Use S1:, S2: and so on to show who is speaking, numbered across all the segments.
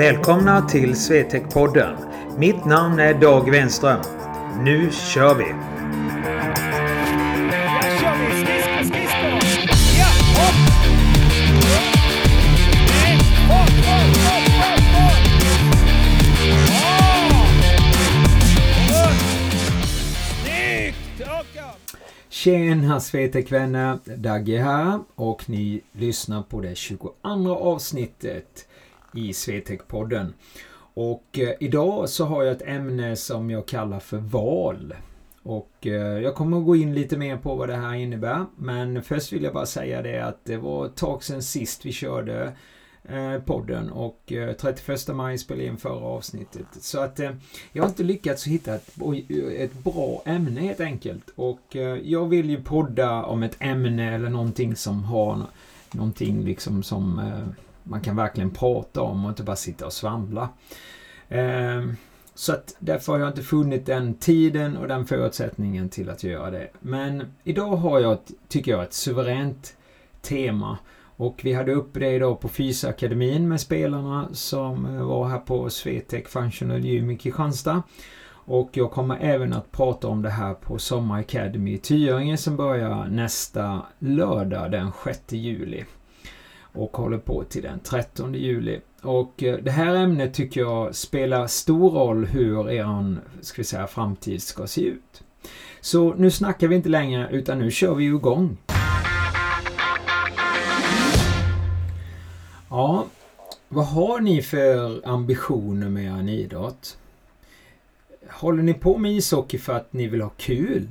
S1: Välkomna till Swetec-podden. Mitt namn är Dag Wenström. Nu kör vi!
S2: Tjena Swetec-vänner! Dagge här och ni lyssnar på det 22 avsnittet i Swetec-podden. Och eh, idag så har jag ett ämne som jag kallar för val. Och eh, jag kommer att gå in lite mer på vad det här innebär. Men först vill jag bara säga det att det var ett tag sedan sist vi körde eh, podden och eh, 31 maj spelade jag in förra avsnittet. Så att eh, jag har inte lyckats hitta ett, ett bra ämne helt enkelt. Och eh, jag vill ju podda om ett ämne eller någonting som har någonting liksom som eh, man kan verkligen prata om och inte bara sitta och svamla. Ehm, så att därför har jag inte funnit den tiden och den förutsättningen till att göra det. Men idag har jag, tycker jag, ett suveränt tema. Och vi hade uppe det idag på Fysakademin med spelarna som eh, var här på Swetec Functional Gym i Kristianstad. Och jag kommer även att prata om det här på Sommar Academy i Tyringe som börjar nästa lördag den 6 juli. Och håller på till den 13 juli. Och eh, det här ämnet tycker jag spelar stor roll hur er ska vi säga, framtid ska se ut. Så nu snackar vi inte längre utan nu kör vi igång. Ja, vad har ni för ambitioner med er idrott? Håller ni på med ishockey för att ni vill ha kul?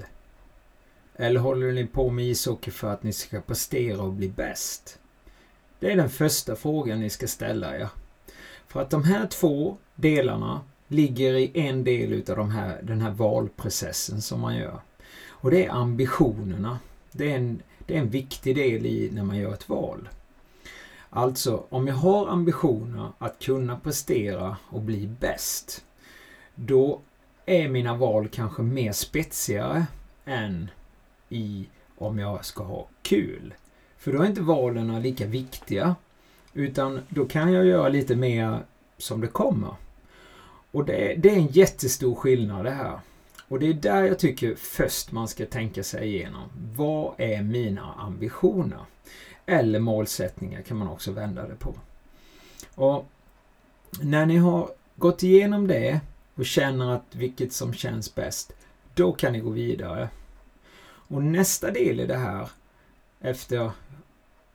S2: Eller håller ni på med ishockey för att ni ska prestera och bli bäst? Det är den första frågan ni ska ställa er. För att de här två delarna ligger i en del utav de här, den här valprocessen som man gör. Och det är ambitionerna. Det är en, det är en viktig del i när man gör ett val. Alltså, om jag har ambitioner att kunna prestera och bli bäst, då är mina val kanske mer spetsigare än i om jag ska ha kul. För då är inte valen lika viktiga, utan då kan jag göra lite mer som det kommer. Och det, det är en jättestor skillnad det här. Och det är där jag tycker först man ska tänka sig igenom. Vad är mina ambitioner? Eller målsättningar kan man också vända det på. Och när ni har gått igenom det och känner att vilket som känns bäst, då kan ni gå vidare. Och nästa del i det här, efter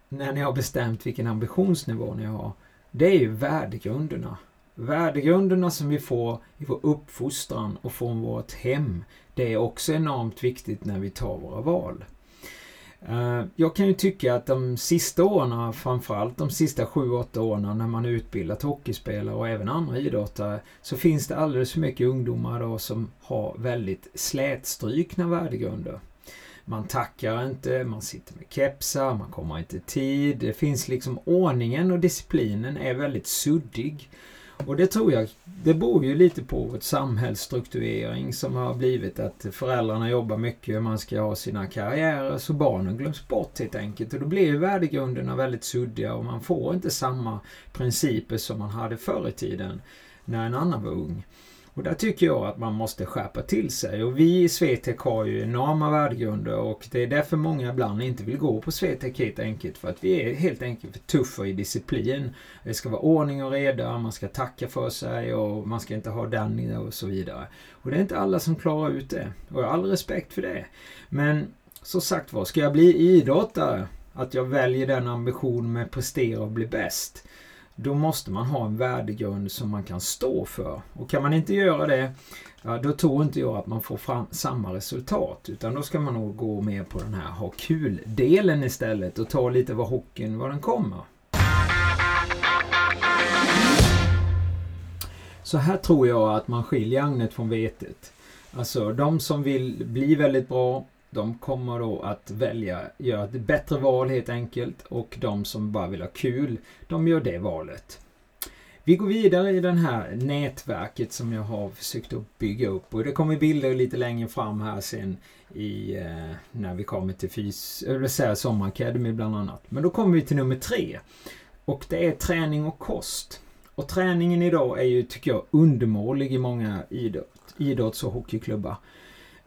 S2: när ni har bestämt vilken ambitionsnivå ni har, det är ju värdegrunderna. Värdegrunderna som vi får i vår uppfostran och från vårt hem, det är också enormt viktigt när vi tar våra val. Eh, jag kan ju tycka att de sista åren, framförallt de sista 7-8 åren när man utbildat hockeyspelare och även andra idrottare, så finns det alldeles för mycket ungdomar då som har väldigt slätstrukna värdegrunder. Man tackar inte, man sitter med kepsar, man kommer inte i tid. Det finns liksom ordningen och disciplinen är väldigt suddig. Och det tror jag, det beror ju lite på vårt samhällsstrukturering som har blivit att föräldrarna jobbar mycket, man ska ha sina karriärer, så barnen glöms bort helt enkelt. Och då blir ju värdegrunderna väldigt suddiga och man får inte samma principer som man hade förr i tiden när en annan var ung. Och där tycker jag att man måste skärpa till sig. Och vi i Swetec har ju enorma värdegrunder och det är därför många ibland inte vill gå på Swetec helt enkelt. För att vi är helt enkelt för tuffa i disciplin. Det ska vara ordning och reda, man ska tacka för sig och man ska inte ha den och så vidare. Och det är inte alla som klarar ut det. Och jag har all respekt för det. Men som sagt var, ska jag bli idrottare, att jag väljer den ambitionen med att prestera och bli bäst då måste man ha en värdegrund som man kan stå för. Och kan man inte göra det, då tror inte jag att man får fram samma resultat. Utan då ska man nog gå mer på den här ha kul-delen istället och ta lite vad hockeyn, var den kommer. Så här tror jag att man skiljer agnet från vetet. Alltså de som vill bli väldigt bra, de kommer då att välja, göra ett bättre val helt enkelt och de som bara vill ha kul, de gör det valet. Vi går vidare i det här nätverket som jag har försökt att bygga upp och det kommer bilder lite längre fram här sen i, eh, när vi kommer till fys, eller Sommar Academy bland annat. Men då kommer vi till nummer tre och det är träning och kost. Och träningen idag är ju, tycker jag, undermålig i många idrott, idrotts och hockeyklubbar.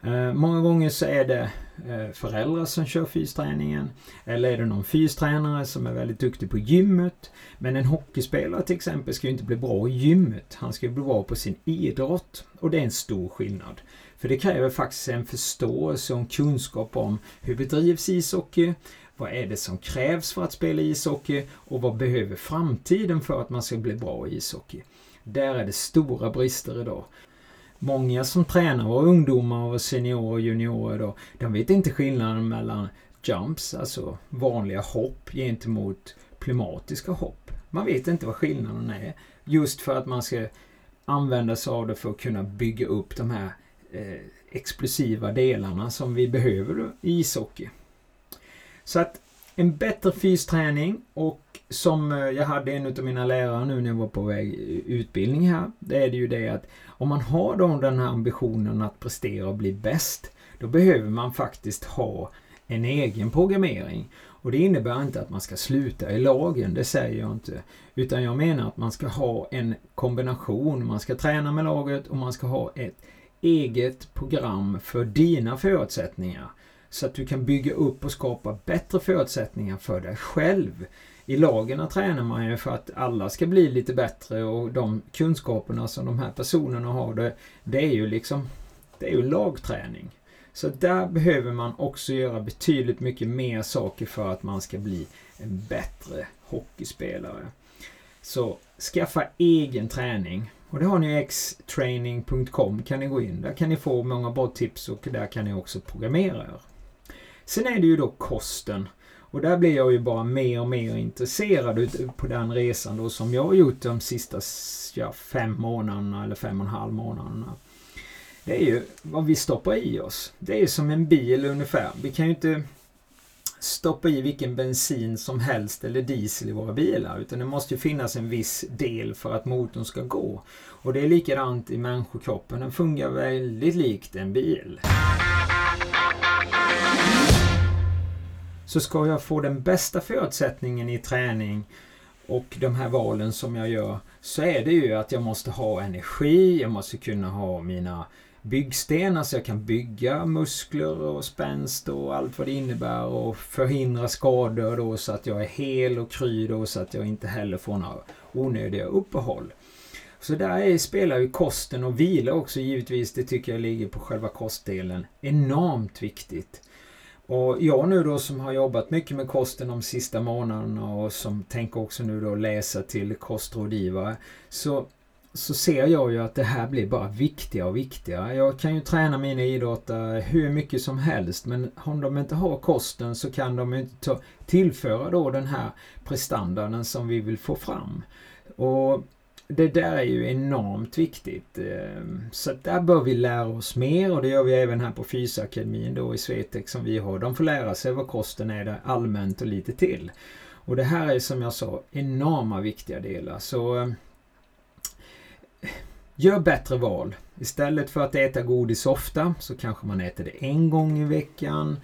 S2: Eh, många gånger så är det eh, föräldrar som kör fysträningen. Eller är det någon fystränare som är väldigt duktig på gymmet. Men en hockeyspelare till exempel ska ju inte bli bra i gymmet. Han ska bli bra på sin idrott. Och det är en stor skillnad. För det kräver faktiskt en förståelse och en kunskap om hur bedrivs ishockey, vad är det som krävs för att spela ishockey och vad behöver framtiden för att man ska bli bra i ishockey? Där är det stora brister idag. Många som tränar och ungdomar och seniorer och juniorer då, de vet inte skillnaden mellan jumps, alltså vanliga hopp gentemot plumatiska hopp. Man vet inte vad skillnaden är. Just för att man ska använda sig av det för att kunna bygga upp de här eh, explosiva delarna som vi behöver i ishockey. Så att en bättre fysträning och som eh, jag hade en av mina lärare nu när jag var på väg utbildning här. Det är det ju det att om man har då den här ambitionen att prestera och bli bäst. Då behöver man faktiskt ha en egen programmering. Och det innebär inte att man ska sluta i lagen, det säger jag inte. Utan jag menar att man ska ha en kombination. Man ska träna med laget och man ska ha ett eget program för dina förutsättningar. Så att du kan bygga upp och skapa bättre förutsättningar för dig själv. I lagen tränar man ju för att alla ska bli lite bättre och de kunskaperna som de här personerna har det, det är ju liksom det är ju lagträning. Så där behöver man också göra betydligt mycket mer saker för att man ska bli en bättre hockeyspelare. Så skaffa egen träning. Och det har ni xtraining.com kan ni gå in. Där kan ni få många bra tips och där kan ni också programmera er. Sen är det ju då kosten. Och där blir jag ju bara mer och mer intresserad på den resan då som jag har gjort de sista ja, fem månaderna eller fem och en halv månaderna. Det är ju vad vi stoppar i oss. Det är som en bil ungefär. Vi kan ju inte stoppa i vilken bensin som helst eller diesel i våra bilar. Utan det måste ju finnas en viss del för att motorn ska gå. Och det är likadant i människokroppen. Den fungerar väldigt likt en bil. Så ska jag få den bästa förutsättningen i träning och de här valen som jag gör så är det ju att jag måste ha energi, jag måste kunna ha mina byggstenar så jag kan bygga muskler och spänst och allt vad det innebär och förhindra skador då så att jag är hel och kry då så att jag inte heller får några onödiga uppehåll. Så där är, spelar ju kosten och vila också givetvis, det tycker jag ligger på själva kostdelen, enormt viktigt. Och jag nu då som har jobbat mycket med kosten de sista månaderna och som tänker också nu då läsa till kostrådgivare. Så, så ser jag ju att det här blir bara viktigare och viktigare. Jag kan ju träna mina idrottare hur mycket som helst men om de inte har kosten så kan de inte ta, tillföra då den här prestandan som vi vill få fram. Och det där är ju enormt viktigt. Ehm, så där bör vi lära oss mer och det gör vi även här på Fysakademin då i Swetec som vi har. De får lära sig vad kosten är där allmänt och lite till. Och det här är som jag sa enorma viktiga delar. Så ehm, Gör bättre val. Istället för att äta godis ofta så kanske man äter det en gång i veckan.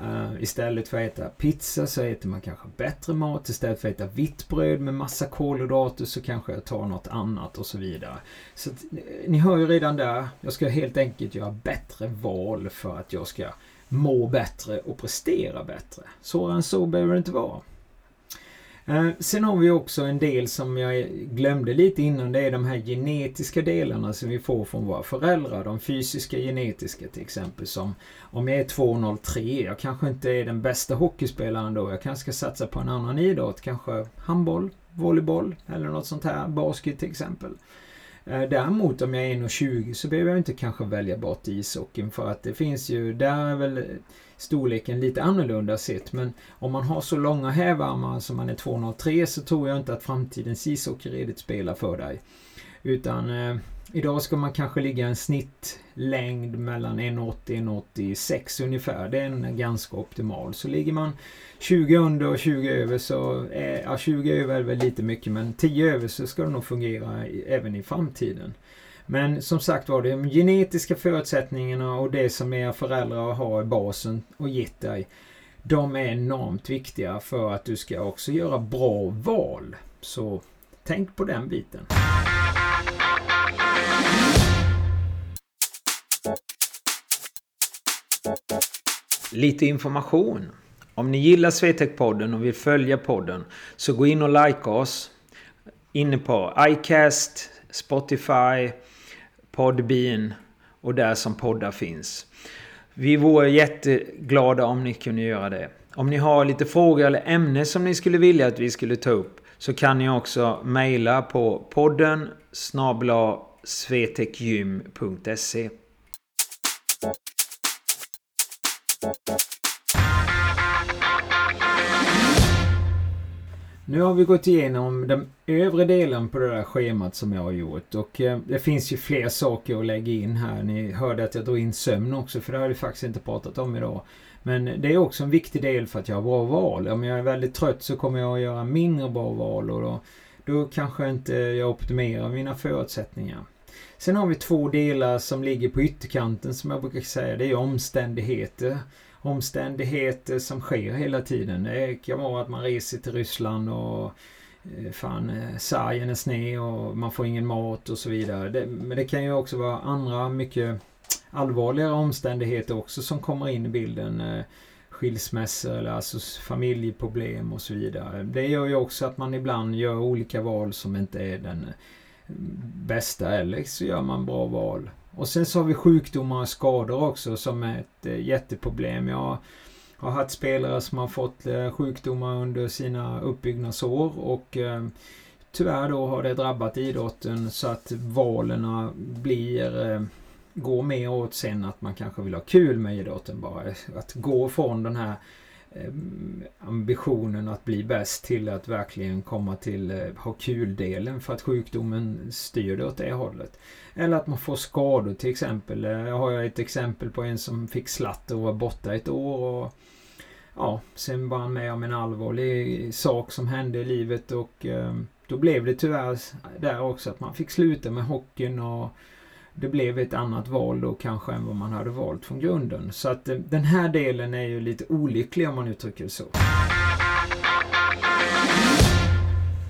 S2: Uh, istället för att äta pizza så äter man kanske bättre mat. Istället för att äta vitt bröd med massa kolhydrater så kanske jag tar något annat och så vidare. Så att, eh, ni hör ju redan där. Jag ska helt enkelt göra bättre val för att jag ska må bättre och prestera bättre. Svårare än så behöver det inte vara. Eh, sen har vi också en del som jag glömde lite innan. Det är de här genetiska delarna som vi får från våra föräldrar. De fysiska genetiska till exempel. Som om jag är 2,03. Jag kanske inte är den bästa hockeyspelaren då. Jag kanske ska satsa på en annan idrott. Kanske handboll, volleyboll eller något sånt här. Basket till exempel. Eh, däremot om jag är 1,20 så behöver jag inte kanske välja bort ishockeyn för att det finns ju, där är väl storleken lite annorlunda sett. Men om man har så långa hävarmar som man är 2,03 så tror jag inte att framtidens ishockey redigt spelar för dig. Utan eh, idag ska man kanske ligga en snittlängd mellan 1,80 och 1,86 ungefär. Det är en ganska optimal. Så ligger man 20 under och 20 över så, är, ja 20 över är väl lite mycket men 10 över så ska det nog fungera även i framtiden. Men som sagt var, de genetiska förutsättningarna och det som era föräldrar har i basen och gett dig. De är enormt viktiga för att du ska också göra bra val. Så tänk på den biten.
S1: Lite information. Om ni gillar Swetec-podden och vill följa podden så gå in och like oss. Inne på iCast, Spotify, Podbean och där som poddar finns. Vi vore jätteglada om ni kunde göra det. Om ni har lite frågor eller ämne som ni skulle vilja att vi skulle ta upp så kan ni också mejla på podden snabla svetekgym.se
S2: Nu har vi gått igenom den övre delen på det där schemat som jag har gjort och eh, det finns ju fler saker att lägga in här. Ni hörde att jag drog in sömn också för det har vi faktiskt inte pratat om idag. Men det är också en viktig del för att jag har bra val. Om jag är väldigt trött så kommer jag att göra mindre bra val och då, då kanske inte jag optimerar mina förutsättningar. Sen har vi två delar som ligger på ytterkanten som jag brukar säga. Det är omständigheter omständigheter som sker hela tiden. Det kan vara att man reser till Ryssland och eh, fan, eh, sargen är sned och man får ingen mat och så vidare. Det, men det kan ju också vara andra mycket allvarligare omständigheter också som kommer in i bilden. Eh, skilsmässor eller alltså familjeproblem och så vidare. Det gör ju också att man ibland gör olika val som inte är den eh, bästa eller så gör man bra val. Och sen så har vi sjukdomar och skador också som är ett eh, jätteproblem. Jag har haft spelare som har fått sjukdomar under sina uppbyggnadsår och tyvärr då har det drabbat idrotten så att valen blir gå mer åt sen att man kanske vill ha kul med idrotten bara. Att gå från den här ehm, ambitionen att bli bäst till att verkligen komma till eh, ha kul-delen för att sjukdomen styr det åt det hållet. Eller att man får skador till exempel. Eh, jag har ett exempel på en som fick slatt och var borta ett år. Och, ja, sen var han med om en allvarlig sak som hände i livet och ehm, då blev det tyvärr där också att man fick sluta med hockeyn och det blev ett annat val då kanske än vad man hade valt från grunden. Så att eh, den här delen är ju lite olycklig om man uttrycker det så.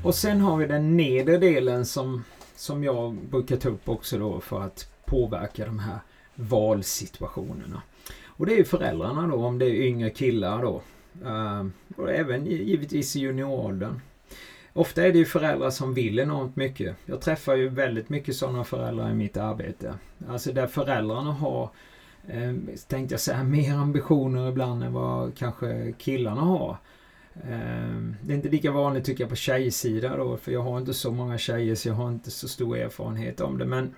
S2: Och sen har vi den nedre delen som som jag brukar ta upp också då för att påverka de här valsituationerna. Och det är ju föräldrarna då, om det är yngre killar då. Eh, och även givetvis i junioråldern. Ofta är det ju föräldrar som vill enormt mycket. Jag träffar ju väldigt mycket sådana föräldrar i mitt arbete. Alltså där föräldrarna har, eh, tänkte jag säga, mer ambitioner ibland än vad kanske killarna har. Eh, det är inte lika vanligt tycker jag på tjejsidan då, för jag har inte så många tjejer så jag har inte så stor erfarenhet om det. Men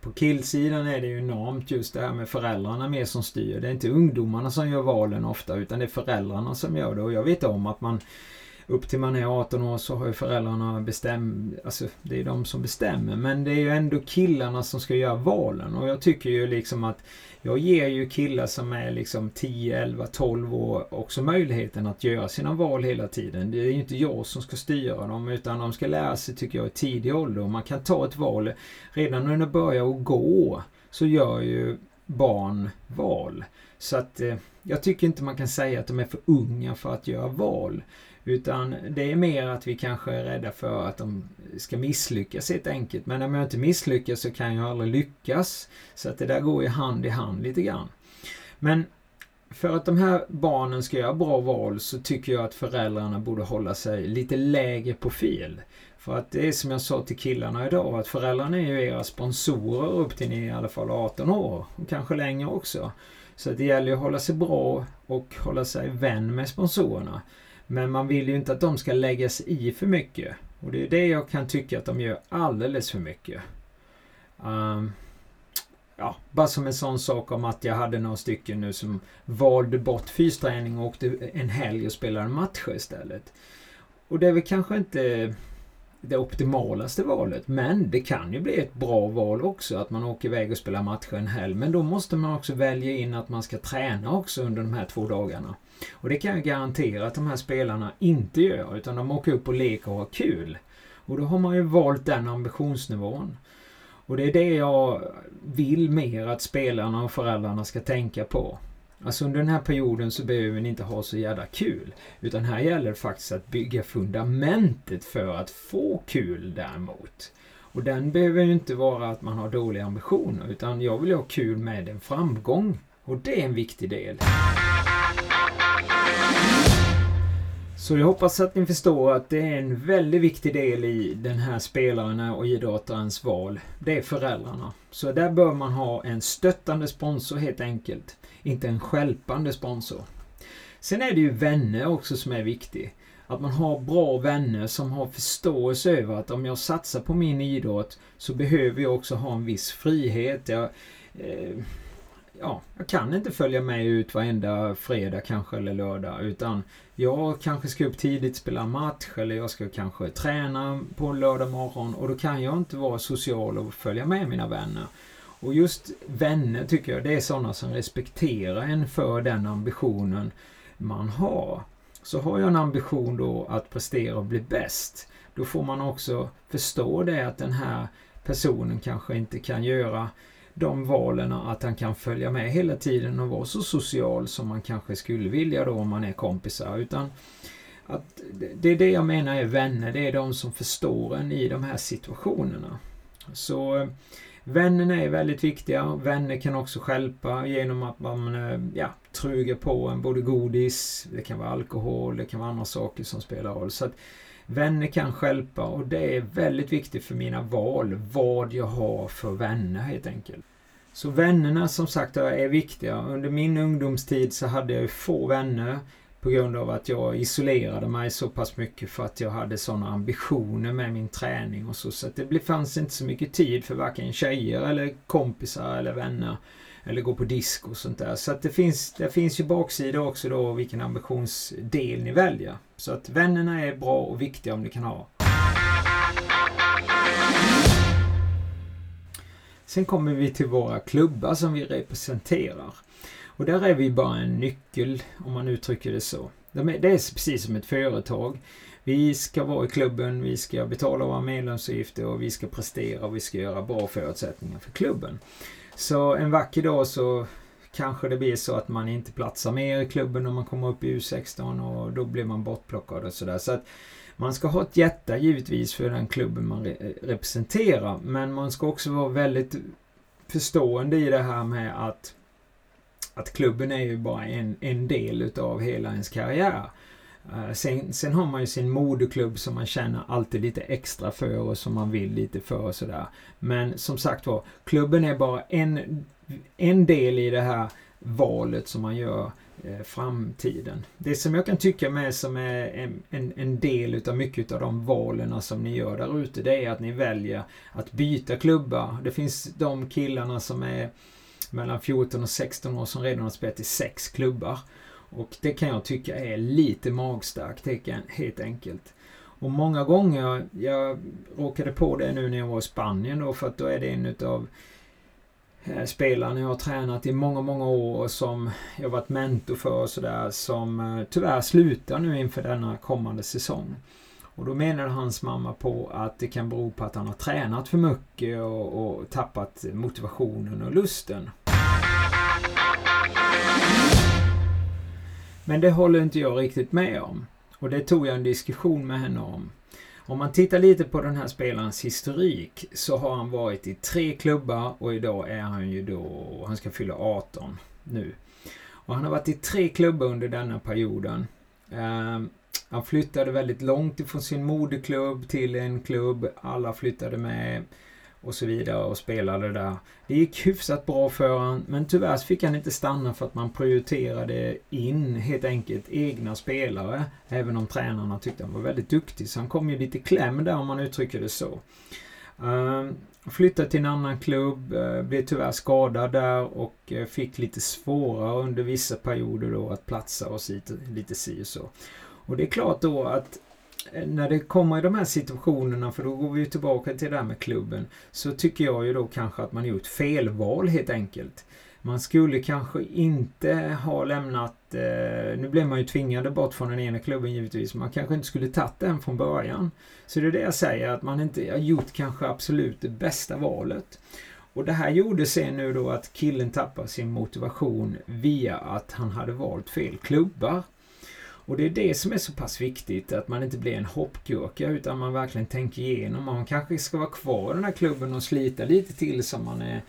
S2: på killsidan är det ju enormt just det här med föräldrarna mer som styr. Det är inte ungdomarna som gör valen ofta utan det är föräldrarna som gör det. Och jag vet om att man upp till man är 18 år så har ju föräldrarna bestämt, alltså det är de som bestämmer. Men det är ju ändå killarna som ska göra valen och jag tycker ju liksom att jag ger ju killar som är liksom 10, 11, 12 år också möjligheten att göra sina val hela tiden. Det är ju inte jag som ska styra dem utan de ska lära sig tycker jag i tidig ålder. Och man kan ta ett val redan när de börjar att gå så gör ju barn val. Så att eh, jag tycker inte man kan säga att de är för unga för att göra val. Utan det är mer att vi kanske är rädda för att de ska misslyckas helt enkelt. Men om jag inte misslyckas så kan jag aldrig lyckas. Så att det där går ju hand i hand lite grann. Men för att de här barnen ska göra bra val så tycker jag att föräldrarna borde hålla sig lite lägre profil. För att det är som jag sa till killarna idag att föräldrarna är ju era sponsorer upp till ni är i alla fall 18 år. Och kanske längre också. Så det gäller att hålla sig bra och hålla sig vän med sponsorerna. Men man vill ju inte att de ska lägga sig i för mycket. Och det är det jag kan tycka att de gör alldeles för mycket. Um, ja, bara som en sån sak om att jag hade några stycken nu som valde bort fysträning och åkte en helg och spelade matcher istället. Och det är väl kanske inte det optimalaste valet. Men det kan ju bli ett bra val också att man åker iväg och spelar matcher en helg. Men då måste man också välja in att man ska träna också under de här två dagarna. Och det kan jag garantera att de här spelarna inte gör utan de åker upp och leker och har kul. Och då har man ju valt den ambitionsnivån. Och det är det jag vill mer att spelarna och föräldrarna ska tänka på. Alltså under den här perioden så behöver ni inte ha så jävla kul. Utan här gäller det faktiskt att bygga fundamentet för att få kul däremot. Och den behöver ju inte vara att man har dåliga ambitioner utan jag vill ha kul med en framgång. Och det är en viktig del. Så jag hoppas att ni förstår att det är en väldigt viktig del i den här spelaren och idrottarens val. Det är föräldrarna. Så där bör man ha en stöttande sponsor helt enkelt. Inte en skälpande sponsor. Sen är det ju vänner också som är viktigt. Att man har bra vänner som har förståelse över att om jag satsar på min idrott så behöver jag också ha en viss frihet. Jag, eh, ja, jag kan inte följa med ut varenda fredag kanske eller lördag utan jag kanske ska upp tidigt spela match eller jag ska kanske träna på en lördag morgon och då kan jag inte vara social och följa med mina vänner. Och just vänner tycker jag det är sådana som respekterar en för den ambitionen man har. Så har jag en ambition då att prestera och bli bäst då får man också förstå det att den här personen kanske inte kan göra de valen att han kan följa med hela tiden och vara så social som man kanske skulle vilja då om man är kompisar. Utan att det är det jag menar är vänner, det är de som förstår en i de här situationerna. Så eh, vännerna är väldigt viktiga. Vänner kan också skälpa genom att man eh, ja, truger på en både godis, det kan vara alkohol, det kan vara andra saker som spelar roll. Så att Vänner kan skälpa och det är väldigt viktigt för mina val, vad jag har för vänner helt enkelt. Så vännerna som sagt är viktiga. Under min ungdomstid så hade jag få vänner på grund av att jag isolerade mig så pass mycket för att jag hade sådana ambitioner med min träning och så. Så det fanns inte så mycket tid för varken tjejer eller kompisar eller vänner. Eller gå på disco och sånt där. Så att det finns, det finns ju baksidor också då vilken ambitionsdel ni väljer. Så att vännerna är bra och viktiga om ni kan ha. Sen kommer vi till våra klubbar som vi representerar. Och där är vi bara en nyckel, om man uttrycker det så. Det är precis som ett företag. Vi ska vara i klubben, vi ska betala våra medlemsavgifter och vi ska prestera och vi ska göra bra förutsättningar för klubben. Så en vacker dag så kanske det blir så att man inte platsar mer i klubben när man kommer upp i U16 och då blir man bortplockad och sådär. Så att man ska ha ett hjärta givetvis för den klubben man re representerar men man ska också vara väldigt förstående i det här med att att klubben är ju bara en, en del utav hela ens karriär. Eh, sen, sen, har man ju sin moderklubb som man känner alltid lite extra för och som man vill lite för och sådär. Men som sagt var, klubben är bara en, en del i det här valet som man gör eh, framtiden. Det som jag kan tycka med som är en, en, en del utav mycket av de valen som ni gör där ute, det är att ni väljer att byta klubbar. Det finns de killarna som är mellan 14 och 16 år som redan har spelat i sex klubbar. Och det kan jag tycka är lite magstarkt helt enkelt. Och många gånger, jag råkade på det nu när jag var i Spanien då för att då är det en utav eh, spelarna jag har tränat i många, många år och som jag varit mentor för och sådär som eh, tyvärr slutar nu inför denna kommande säsong. Och då menade hans mamma på att det kan bero på att han har tränat för mycket och, och tappat motivationen och lusten. Men det håller inte jag riktigt med om. Och det tog jag en diskussion med henne om. Om man tittar lite på den här spelarens historik så har han varit i tre klubbar och idag är han ju då, han ska fylla 18 nu. Och han har varit i tre klubbar under denna perioden. Um, han flyttade väldigt långt ifrån sin moderklubb till en klubb. Alla flyttade med och så vidare och spelade där. Det gick hyfsat bra för honom men tyvärr fick han inte stanna för att man prioriterade in helt enkelt egna spelare. Även om tränarna tyckte han var väldigt duktig så han kom ju lite kläm där om man uttrycker det så. Uh, flyttade till en annan klubb, uh, blev tyvärr skadad där och uh, fick lite svårare under vissa perioder då att platsa och lite, lite si och så. Och det är klart då att när det kommer i de här situationerna, för då går vi tillbaka till det här med klubben, så tycker jag ju då kanske att man gjort felval helt enkelt. Man skulle kanske inte ha lämnat, eh, nu blev man ju tvingade bort från den ena klubben givetvis, man kanske inte skulle tagit den från början. Så det är det jag säger, att man inte har gjort kanske absolut det bästa valet. Och det här gjorde sen nu då att killen tappade sin motivation via att han hade valt fel klubbar. Och det är det som är så pass viktigt, att man inte blir en hoppgurka utan man verkligen tänker igenom man kanske ska vara kvar i den här klubben och slita lite till som man är,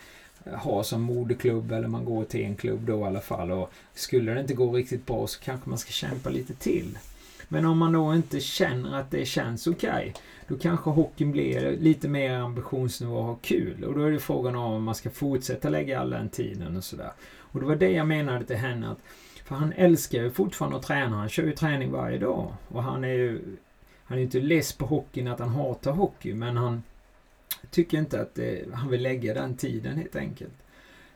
S2: har som moderklubb eller man går till en klubb då i alla fall. Och skulle det inte gå riktigt bra så kanske man ska kämpa lite till. Men om man då inte känner att det känns okej, okay, då kanske hockeyn blir lite mer ambitionsnivå och ha kul. Och då är det frågan om man ska fortsätta lägga all den tiden och sådär. Och det var det jag menade till henne att för han älskar ju fortfarande att träna. Han kör ju träning varje dag. Och han är ju han är inte less på hockeyn att han hatar hockey men han tycker inte att det, han vill lägga den tiden helt enkelt.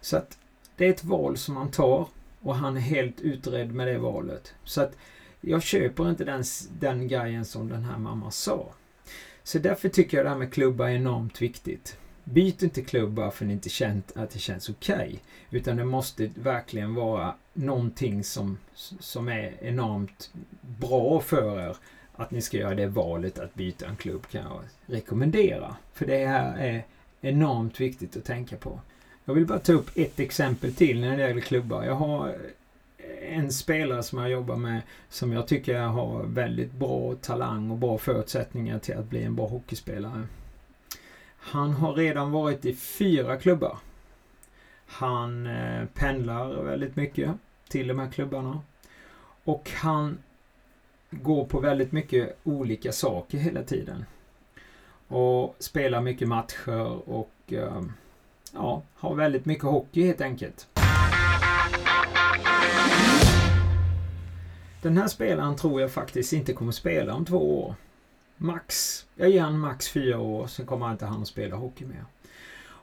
S2: Så att det är ett val som han tar och han är helt utredd med det valet. Så att jag köper inte den, den grejen som den här mamman sa. Så därför tycker jag det här med klubba är enormt viktigt. Byt inte klubb bara för att ni inte känt att det känns okej. Okay, utan det måste verkligen vara någonting som, som är enormt bra för er. Att ni ska göra det valet att byta en klubb kan jag rekommendera. För det här är enormt viktigt att tänka på. Jag vill bara ta upp ett exempel till när det gäller klubbar. Jag har en spelare som jag jobbar med som jag tycker har väldigt bra talang och bra förutsättningar till att bli en bra hockeyspelare. Han har redan varit i fyra klubbar. Han eh, pendlar väldigt mycket till de här klubbarna. Och han går på väldigt mycket olika saker hela tiden. Och spelar mycket matcher och ehm, ja, har väldigt mycket hockey helt enkelt. Den här spelaren tror jag faktiskt inte kommer spela om två år. Max, jag ger han max fyra år, sen kommer han inte han att spela hockey mer.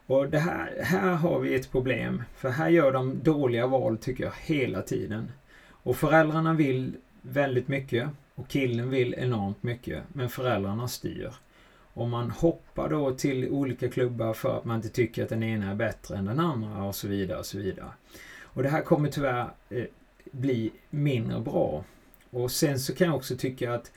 S2: Och det här, här har vi ett problem. För här gör de dåliga val tycker jag hela tiden. Och föräldrarna vill väldigt mycket och killen vill enormt mycket. Men föräldrarna styr. Och man hoppar då till olika klubbar för att man inte tycker att den ena är bättre än den andra och så vidare och så vidare. Och det här kommer tyvärr eh, bli mindre bra. Och sen så kan jag också tycka att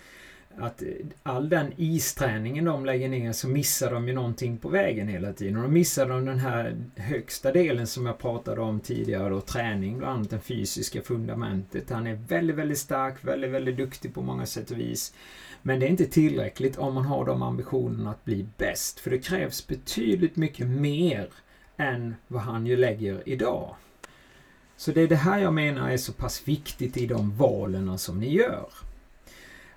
S2: att all den isträningen de lägger ner så missar de ju någonting på vägen hela tiden. Och då missar de den här högsta delen som jag pratade om tidigare då, träning, bland annat det fysiska fundamentet. Han är väldigt, väldigt stark, väldigt, väldigt duktig på många sätt och vis. Men det är inte tillräckligt om man har de ambitionerna att bli bäst. För det krävs betydligt mycket mer än vad han ju lägger idag. Så det är det här jag menar är så pass viktigt i de valen som ni gör.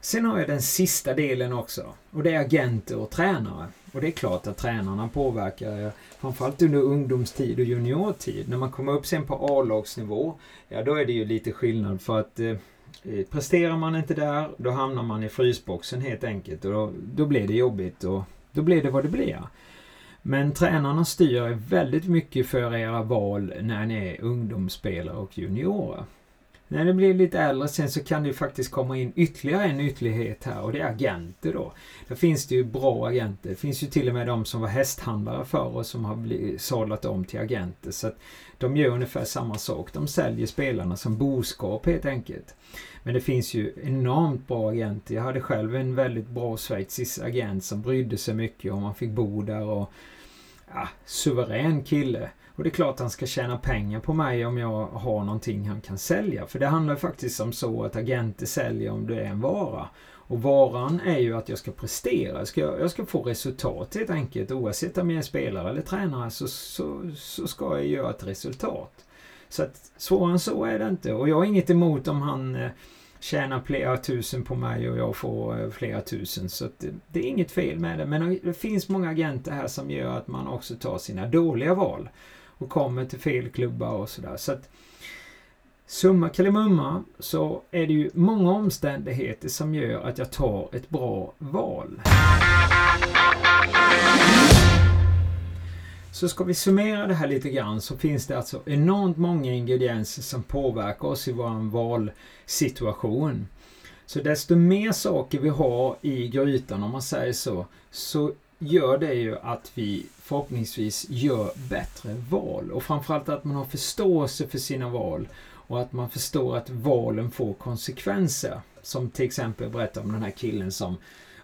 S2: Sen har jag den sista delen också och det är agenter och tränare. Och det är klart att tränarna påverkar framförallt under ungdomstid och juniortid. När man kommer upp sen på A-lagsnivå, ja då är det ju lite skillnad för att eh, eh, presterar man inte där, då hamnar man i frysboxen helt enkelt och då, då blir det jobbigt och då blir det vad det blir. Men tränarna styr väldigt mycket för era val när ni är ungdomsspelare och juniorer. När det blir lite äldre sen så kan det ju faktiskt komma in ytterligare en ytterlighet här och det är agenter då. Där finns det ju bra agenter. Det finns ju till och med de som var hästhandlare förr och som har blivit sadlat om till agenter. Så att de gör ungefär samma sak. De säljer spelarna som boskap helt enkelt. Men det finns ju enormt bra agenter. Jag hade själv en väldigt bra schweizisk agent som brydde sig mycket om man fick bo där och ja, suverän kille. Och det är klart han ska tjäna pengar på mig om jag har någonting han kan sälja. För det handlar faktiskt om så att agenter säljer om det är en vara. Och varan är ju att jag ska prestera. Jag ska, jag ska få resultat helt enkelt. Oavsett om jag är spelare eller tränare så, så, så ska jag göra ett resultat. Så att svårare än så är det inte. Och jag har inget emot om han eh, tjänar flera tusen på mig och jag får eh, flera tusen. Så det, eh, det, är inget fel med det. Men det finns många agenter här som gör att man också tar sina dåliga val och kommer till fel klubbar och sådär. Så att Summa kalimumma så är det ju många omständigheter som gör att jag tar ett bra val. Så ska vi summera det här lite grann så finns det alltså enormt många ingredienser som påverkar oss i vår valsituation. Så desto mer saker vi har i grytan om man säger så, så gör det ju att vi förhoppningsvis gör bättre val. Och framförallt att man har förståelse för sina val och att man förstår att valen får konsekvenser. Som till exempel berätta om den här killen som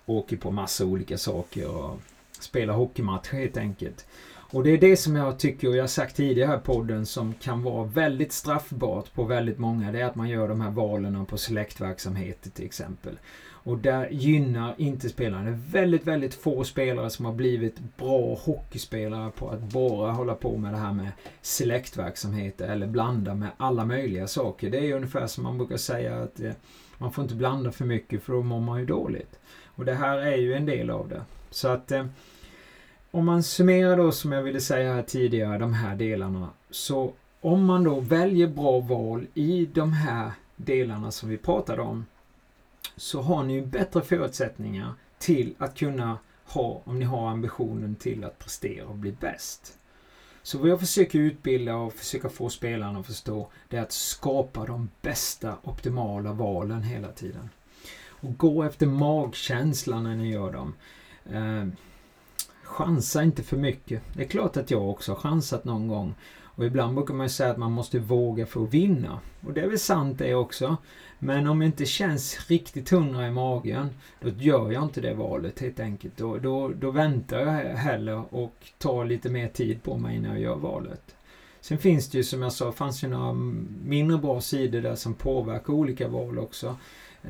S2: åker på massa olika saker och spelar hockeymatcher helt enkelt. Och det är det som jag tycker, och jag har sagt tidigare i podden, som kan vara väldigt straffbart på väldigt många. Det är att man gör de här valen på selektverksamheter till exempel. Och där gynnar inte spelarna. Det är väldigt, väldigt få spelare som har blivit bra hockeyspelare på att bara hålla på med det här med selektverksamhet eller blanda med alla möjliga saker. Det är ungefär som man brukar säga att eh, man får inte blanda för mycket för då mår man ju dåligt. Och det här är ju en del av det. Så att eh, om man summerar då som jag ville säga här tidigare, de här delarna. Så om man då väljer bra val i de här delarna som vi pratade om så har ni ju bättre förutsättningar till att kunna ha, om ni har ambitionen till att prestera och bli bäst. Så vad jag försöker utbilda och försöka få spelarna att förstå det är att skapa de bästa optimala valen hela tiden. Och gå efter magkänslan när ni gör dem. Eh, chansa inte för mycket. Det är klart att jag också har chansat någon gång. Och ibland brukar man säga att man måste våga för att vinna. Och det är väl sant det också. Men om det inte känns riktigt hundra i magen, då gör jag inte det valet helt enkelt. Då, då, då väntar jag hellre och tar lite mer tid på mig när jag gör valet. Sen finns det ju som jag sa, fanns ju några mindre bra sidor där som påverkar olika val också.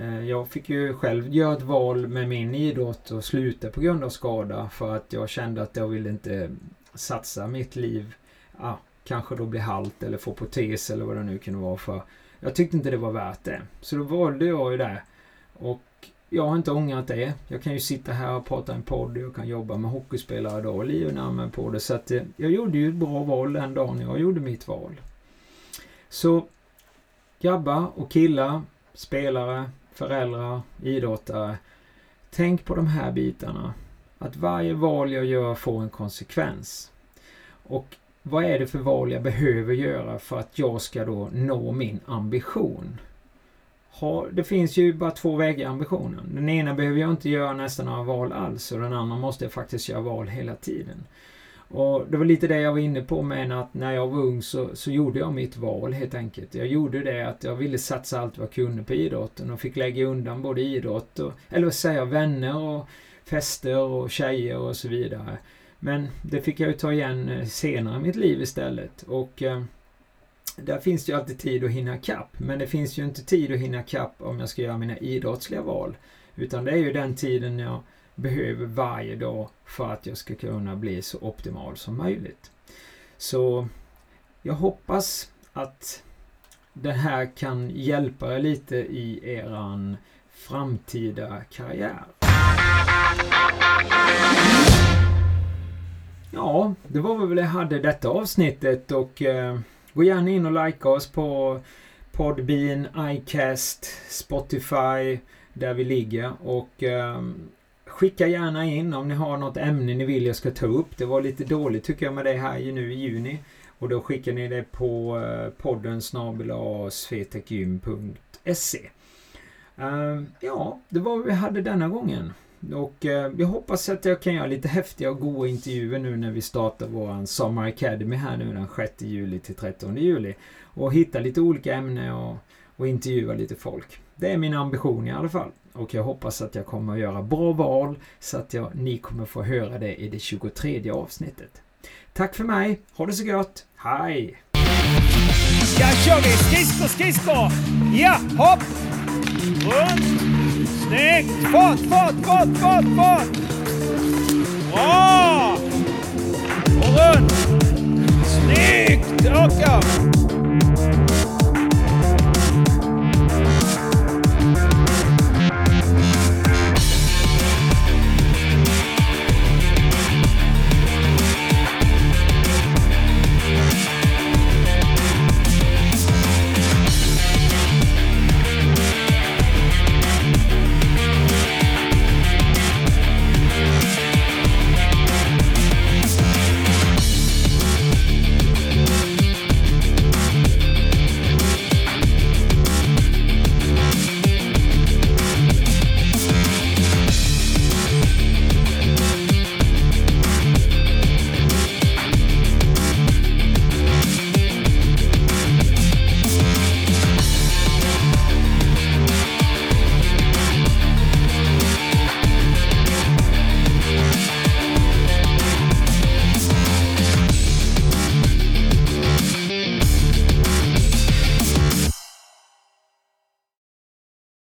S2: Eh, jag fick ju själv göra ett val med min idrott och sluta på grund av skada för att jag kände att jag ville inte satsa mitt liv, ah, kanske då bli halt eller få protes eller vad det nu kunde vara för. Jag tyckte inte det var värt det. Så då valde jag ju det. Och jag har inte ångrat det. Jag kan ju sitta här och prata en podd. Jag kan jobba med hockeyspelare idag och livet på det. Så att eh, jag gjorde ju ett bra val den dagen jag gjorde mitt val. Så grabbar och killar, spelare, föräldrar, idrottare. Tänk på de här bitarna. Att varje val jag gör får en konsekvens. Och vad är det för val jag behöver göra för att jag ska då nå min ambition? det finns ju bara två vägar i ambitionen. Den ena behöver jag inte göra nästan några val alls och den andra måste jag faktiskt göra val hela tiden. Och Det var lite det jag var inne på med att när jag var ung så, så gjorde jag mitt val helt enkelt. Jag gjorde det att jag ville satsa allt vad jag kunde på idrotten och fick lägga undan både idrott och, eller vad säger jag, vänner och fester och tjejer och så vidare. Men det fick jag ju ta igen eh, senare i mitt liv istället. Och eh, där finns det ju alltid tid att hinna kapp. Men det finns ju inte tid att hinna kapp om jag ska göra mina idrottsliga val. Utan det är ju den tiden jag behöver varje dag för att jag ska kunna bli så optimal som möjligt. Så jag hoppas att det här kan hjälpa er lite i eran framtida karriär. Ja, det var väl det jag hade detta avsnittet och eh, gå gärna in och likea oss på Podbean, iCast, Spotify, där vi ligger och eh, skicka gärna in om ni har något ämne ni vill jag ska ta upp. Det var lite dåligt tycker jag med det här nu i juni. Och då skickar ni det på eh, podden snabel Uh, ehm, ja, det var vad vi hade denna gången. Och eh, jag hoppas att jag kan göra lite häftiga och goda intervjuer nu när vi startar våran Summer Academy här nu den 6 juli till 13 juli. Och hitta lite olika ämnen och, och intervjua lite folk. Det är min ambition i alla fall. Och jag hoppas att jag kommer att göra bra val så att jag, ni kommer få höra det i det 23 avsnittet. Tack för mig, ha det så gott, hej!
S3: Ja, kör vi! Skridskor, skridskor! Ja, hopp! Runt! Snyggt! Fart, fart, fart, fart, fart! Bra! Och runt! Snyggt! Raka!